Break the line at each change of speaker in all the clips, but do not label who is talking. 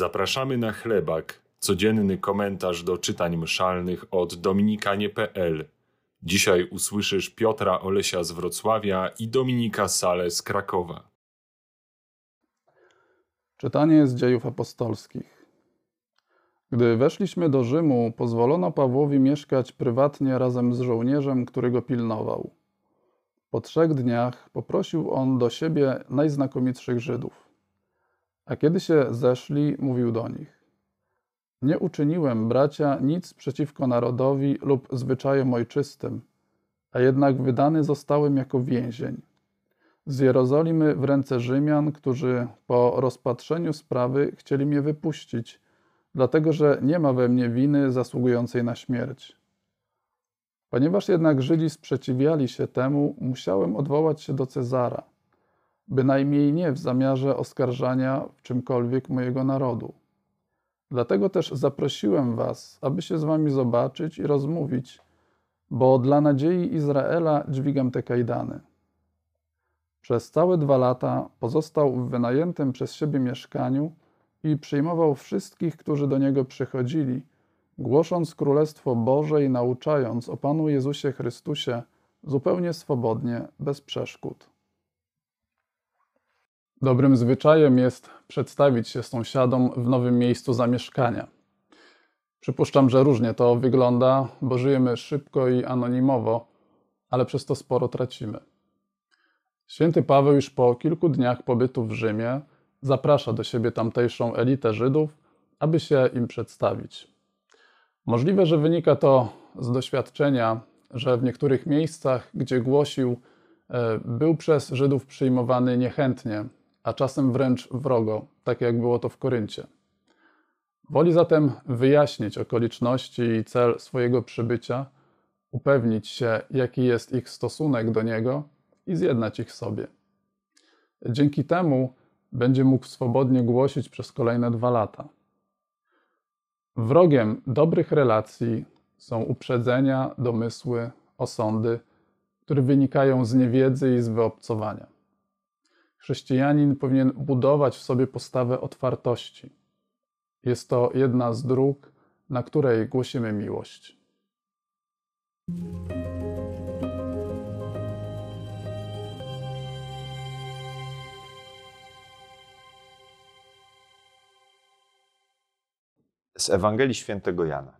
Zapraszamy na chlebak, codzienny komentarz do czytań mszalnych od dominikanie.pl. Dzisiaj usłyszysz Piotra Olesia z Wrocławia i Dominika Sale z Krakowa.
Czytanie z dziejów apostolskich. Gdy weszliśmy do Rzymu, pozwolono Pawłowi mieszkać prywatnie razem z żołnierzem, który go pilnował. Po trzech dniach poprosił on do siebie najznakomitszych Żydów. A kiedy się zeszli, mówił do nich: Nie uczyniłem, bracia, nic przeciwko narodowi lub zwyczajom ojczystym, a jednak wydany zostałem jako więzień. Z Jerozolimy w ręce Rzymian, którzy po rozpatrzeniu sprawy chcieli mnie wypuścić, dlatego że nie ma we mnie winy zasługującej na śmierć. Ponieważ jednak Żydzi sprzeciwiali się temu, musiałem odwołać się do Cezara bynajmniej nie w zamiarze oskarżania w czymkolwiek mojego narodu. Dlatego też zaprosiłem Was, aby się z Wami zobaczyć i rozmówić, bo dla nadziei Izraela dźwigam te kajdany. Przez całe dwa lata pozostał w wynajętym przez siebie mieszkaniu i przyjmował wszystkich, którzy do niego przychodzili, głosząc Królestwo Boże i nauczając o Panu Jezusie Chrystusie zupełnie swobodnie, bez przeszkód. Dobrym zwyczajem jest przedstawić się sąsiadom w nowym miejscu zamieszkania. Przypuszczam, że różnie to wygląda, bo żyjemy szybko i anonimowo, ale przez to sporo tracimy. Święty Paweł już po kilku dniach pobytu w Rzymie zaprasza do siebie tamtejszą elitę Żydów, aby się im przedstawić. Możliwe, że wynika to z doświadczenia, że w niektórych miejscach, gdzie głosił, e, był przez Żydów przyjmowany niechętnie, a czasem wręcz wrogo, tak jak było to w Koryncie. Woli zatem wyjaśnić okoliczności i cel swojego przybycia, upewnić się, jaki jest ich stosunek do niego i zjednać ich sobie. Dzięki temu będzie mógł swobodnie głosić przez kolejne dwa lata. Wrogiem dobrych relacji są uprzedzenia, domysły, osądy, które wynikają z niewiedzy i z wyobcowania. Chrześcijanin powinien budować w sobie postawę otwartości. Jest to jedna z dróg, na której głosimy miłość.
Z Ewangelii Świętego Jana.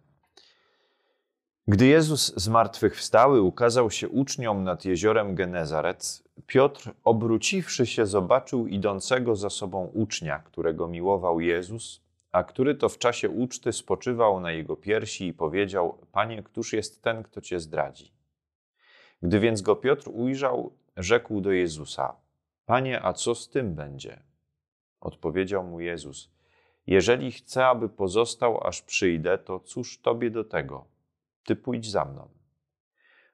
Gdy Jezus zmartwychwstały ukazał się uczniom nad jeziorem Genezaret, Piotr, obróciwszy się, zobaczył idącego za sobą ucznia, którego miłował Jezus, a który to w czasie uczty spoczywał na jego piersi i powiedział: Panie, któż jest ten, kto cię zdradzi? Gdy więc go Piotr ujrzał, rzekł do Jezusa: Panie, a co z tym będzie? Odpowiedział mu Jezus: Jeżeli chcę, aby pozostał, aż przyjdę, to cóż tobie do tego? Ty pójdź za mną.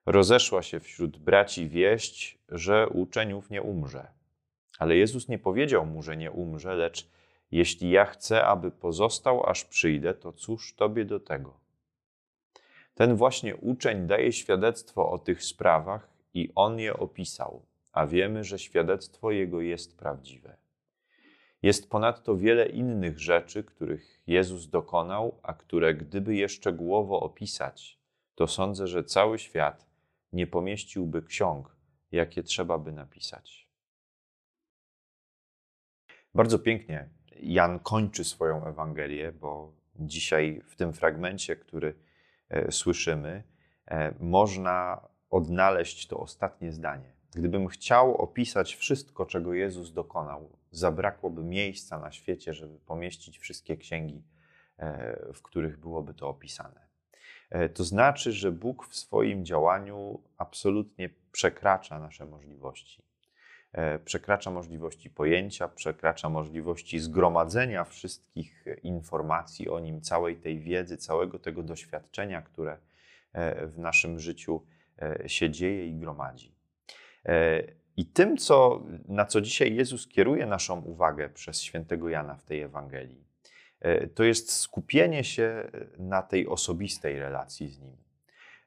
Rozeszła się wśród braci wieść, że uczeniów nie umrze. Ale Jezus nie powiedział mu, że nie umrze, lecz jeśli ja chcę, aby pozostał, aż przyjdę, to cóż tobie do tego? Ten właśnie uczeń daje świadectwo o tych sprawach i on je opisał, a wiemy, że świadectwo jego jest prawdziwe. Jest ponadto wiele innych rzeczy, których Jezus dokonał, a które gdyby je szczegółowo opisać, to sądzę, że cały świat nie pomieściłby ksiąg, jakie trzeba by napisać. Bardzo pięknie Jan kończy swoją Ewangelię, bo dzisiaj w tym fragmencie, który e, słyszymy, e, można odnaleźć to ostatnie zdanie. Gdybym chciał opisać wszystko, czego Jezus dokonał, zabrakłoby miejsca na świecie, żeby pomieścić wszystkie księgi, e, w których byłoby to opisane. E, to znaczy, że Bóg w swoim działaniu absolutnie przekracza nasze możliwości. E, przekracza możliwości pojęcia, przekracza możliwości zgromadzenia wszystkich informacji o nim, całej tej wiedzy, całego tego doświadczenia, które e, w naszym życiu się dzieje i gromadzi. I tym, co, na co dzisiaj Jezus kieruje naszą uwagę przez świętego Jana w tej Ewangelii, to jest skupienie się e, na tej osobistej relacji z Nim.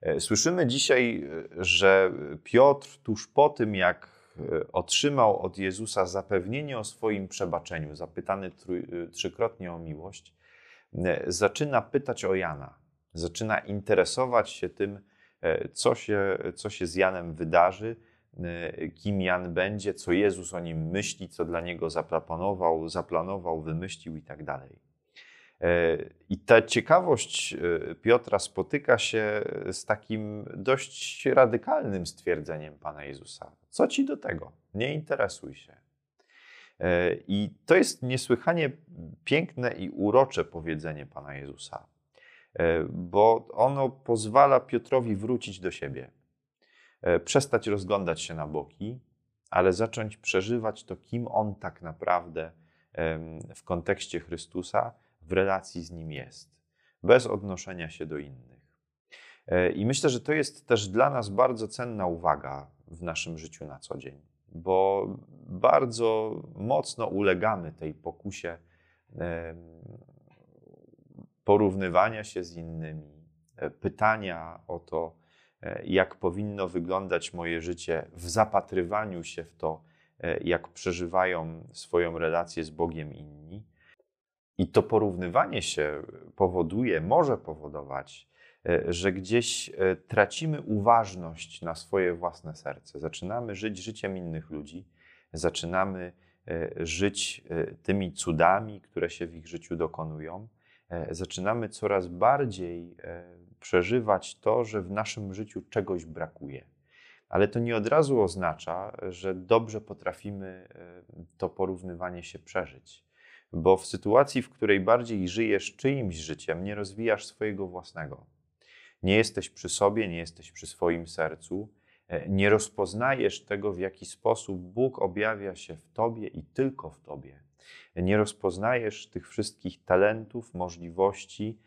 E, słyszymy dzisiaj, że Piotr tuż po tym, jak e, otrzymał od Jezusa zapewnienie o swoim przebaczeniu, zapytany e, trzykrotnie o miłość, e, zaczyna pytać o Jana, zaczyna interesować się tym, co się, co się z Janem wydarzy, kim Jan będzie, co Jezus o nim myśli, co dla niego zaplanował, zaplanował wymyślił i tak dalej. I ta ciekawość e, Piotra spotyka się z takim dość radykalnym stwierdzeniem Pana Jezusa. Co ci do tego? Nie interesuj się. E, I to jest niesłychanie piękne i urocze powiedzenie Pana Jezusa, e, bo ono pozwala Piotrowi wrócić do siebie, przestać rozglądać się na boki, ale zacząć przeżywać to, kim on tak naprawdę w kontekście Chrystusa w relacji z Nim jest, bez odnoszenia się do innych. E, I myślę, że to jest też dla nas bardzo cenna uwaga w naszym życiu na co dzień, bo bardzo mocno ulegamy tej pokusie porównywania się z innymi, e, pytania o to, e, jak powinno wyglądać moje życie, w zapatrywaniu się w to, jak przeżywają swoją relację z Bogiem inni. I to porównywanie się powoduje, może powodować, e, że gdzieś e, tracimy uważność na swoje własne serce. Zaczynamy żyć życiem innych ludzi, zaczynamy e, żyć tymi cudami, które się w ich życiu dokonują. Zaczynamy coraz bardziej przeżywać to, że w naszym życiu czegoś brakuje. Ale to nie od razu oznacza, że dobrze potrafimy to porównywanie się przeżyć bo w sytuacji, w której bardziej żyjesz czyimś życiem, nie rozwijasz swojego własnego. Nie jesteś przy sobie, nie jesteś przy swoim sercu, e, nie rozpoznajesz tego, w jaki sposób Bóg objawia się w Tobie i tylko w Tobie. Nie rozpoznajesz tych wszystkich talentów, możliwości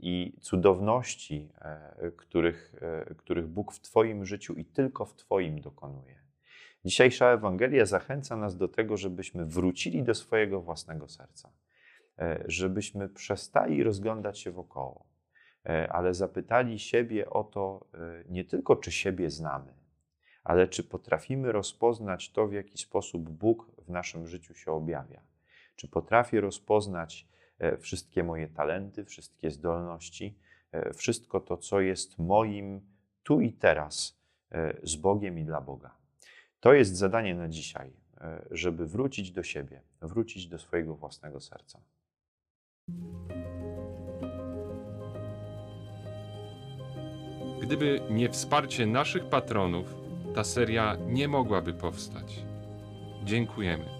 i cudowności, e, których, e, których Bóg w Twoim życiu i tylko w Twoim dokonuje. Dzisiejsza Ewangelia zachęca nas do tego, żebyśmy wrócili do swojego własnego serca, e, żebyśmy przestali rozglądać się wokoło, e, ale zapytali siebie o to e, nie tylko, czy siebie znamy, ale czy potrafimy rozpoznać to, w jaki sposób Bóg w naszym życiu się objawia. Czy potrafię rozpoznać wszystkie moje talenty, wszystkie zdolności, wszystko to, co jest moim tu i teraz z Bogiem i dla Boga. To jest zadanie na dzisiaj, e, żeby wrócić do siebie, wrócić do swojego własnego serca.
Gdyby nie wsparcie naszych patronów, ta seria nie mogłaby powstać. Dziękujemy.